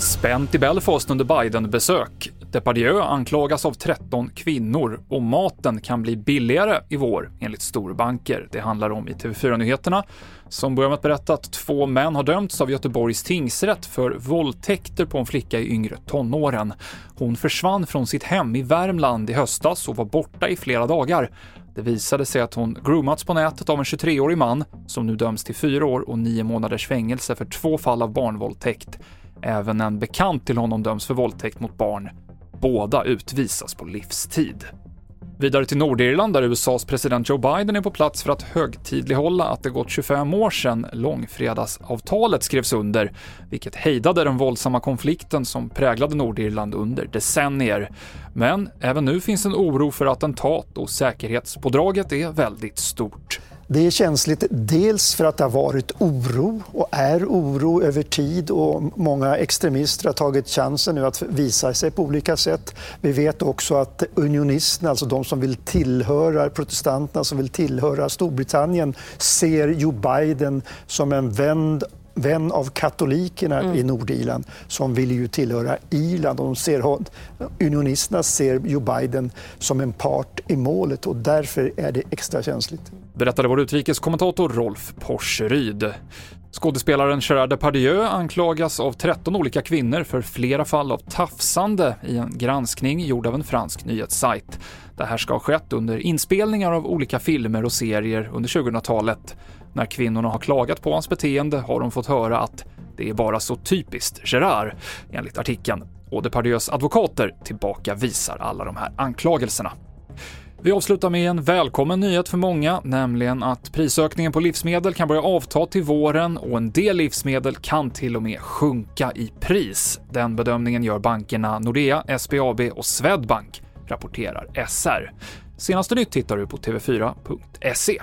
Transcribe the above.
Spänt i Belfast under Biden-besök. Depardieu anklagas av 13 kvinnor och maten kan bli billigare i vår, enligt storbanker. Det handlar om i TV4-nyheterna, som börjar med att berätta att två män har dömts av Göteborgs tingsrätt för våldtäkter på en flicka i yngre tonåren. Hon försvann från sitt hem i Värmland i höstas och var borta i flera dagar. Det visade sig att hon groomats på nätet av en 23-årig man som nu döms till fyra år och nio månaders fängelse för två fall av barnvåldtäkt. Även en bekant till honom döms för våldtäkt mot barn. Båda utvisas på livstid. Vidare till Nordirland där USAs president Joe Biden är på plats för att högtidlighålla att det gått 25 år sedan långfredagsavtalet skrevs under, vilket hejdade den våldsamma konflikten som präglade Nordirland under decennier. Men även nu finns en oro för attentat och säkerhetspådraget är väldigt stort. Det är känsligt dels för att det har varit oro och är oro över tid och många extremister har tagit chansen nu att visa sig på olika sätt. Vi vet också att unionisterna, alltså de som vill tillhöra protestanterna som vill tillhöra Storbritannien, ser Joe Biden som en vän vän av katolikerna mm. i Nordirland som vill ju tillhöra Irland. Och de ser, unionisterna ser Joe Biden som en part i målet och därför är det extra känsligt. Berättade vår utrikeskommentator Rolf Porseryd. Skådespelaren Gerard Depardieu anklagas av 13 olika kvinnor för flera fall av tafsande i en granskning gjord av en fransk nyhetssajt. Det här ska ha skett under inspelningar av olika filmer och serier under 2000-talet. När kvinnorna har klagat på hans beteende har de fått höra att det är bara så typiskt Gerard, enligt artikeln. Och Depardieus advokater tillbakavisar alla de här anklagelserna. Vi avslutar med en välkommen nyhet för många, nämligen att prisökningen på livsmedel kan börja avta till våren och en del livsmedel kan till och med sjunka i pris. Den bedömningen gör bankerna Nordea, SBAB och Swedbank, rapporterar SR. Senaste nytt hittar du på tv4.se.